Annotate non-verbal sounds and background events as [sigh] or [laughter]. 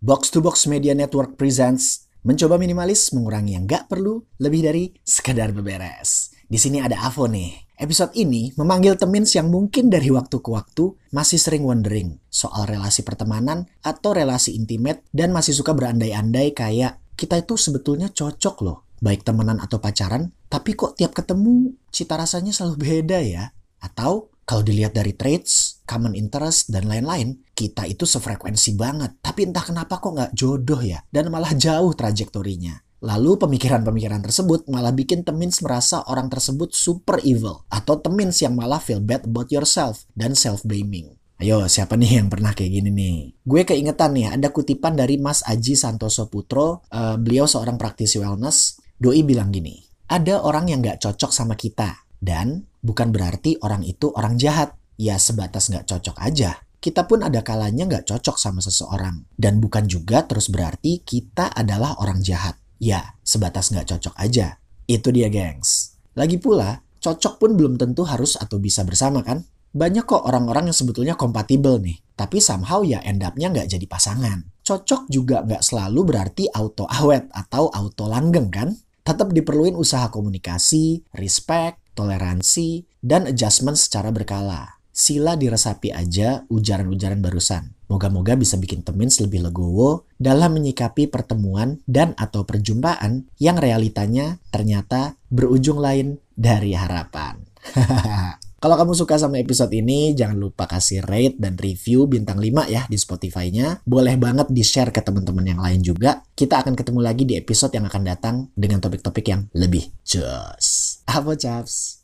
Box to Box Media Network presents Mencoba minimalis, mengurangi yang gak perlu, lebih dari sekadar beberes. Di sini ada Avo nih. Episode ini memanggil temins yang mungkin dari waktu ke waktu masih sering wondering soal relasi pertemanan atau relasi intimate dan masih suka berandai-andai kayak kita itu sebetulnya cocok loh. Baik temenan atau pacaran, tapi kok tiap ketemu cita rasanya selalu beda ya? Atau kalau dilihat dari traits, common interest, dan lain-lain, kita itu sefrekuensi banget. Tapi entah kenapa kok nggak jodoh ya, dan malah jauh trajektorinya. Lalu pemikiran-pemikiran tersebut malah bikin Temins merasa orang tersebut super evil. Atau Temins yang malah feel bad about yourself dan self-blaming. Ayo, siapa nih yang pernah kayak gini nih? Gue keingetan nih, ada kutipan dari Mas Aji Santoso Putro. Uh, beliau seorang praktisi wellness. Doi bilang gini, ada orang yang gak cocok sama kita. Dan bukan berarti orang itu orang jahat. Ya sebatas nggak cocok aja. Kita pun ada kalanya nggak cocok sama seseorang. Dan bukan juga terus berarti kita adalah orang jahat. Ya, sebatas nggak cocok aja. Itu dia gengs. Lagi pula, cocok pun belum tentu harus atau bisa bersama kan? Banyak kok orang-orang yang sebetulnya kompatibel nih, tapi somehow ya end up-nya nggak jadi pasangan. Cocok juga nggak selalu berarti auto awet atau auto langgeng kan? Tetap diperluin usaha komunikasi, respect, toleransi, dan adjustment secara berkala. Sila diresapi aja ujaran-ujaran barusan. Moga-moga bisa bikin temins lebih legowo dalam menyikapi pertemuan dan atau perjumpaan yang realitanya ternyata berujung lain dari harapan. [laughs] Kalau kamu suka sama episode ini, jangan lupa kasih rate dan review bintang 5 ya di Spotify-nya. Boleh banget di-share ke teman-teman yang lain juga. Kita akan ketemu lagi di episode yang akan datang dengan topik-topik yang lebih jos. Apa caps?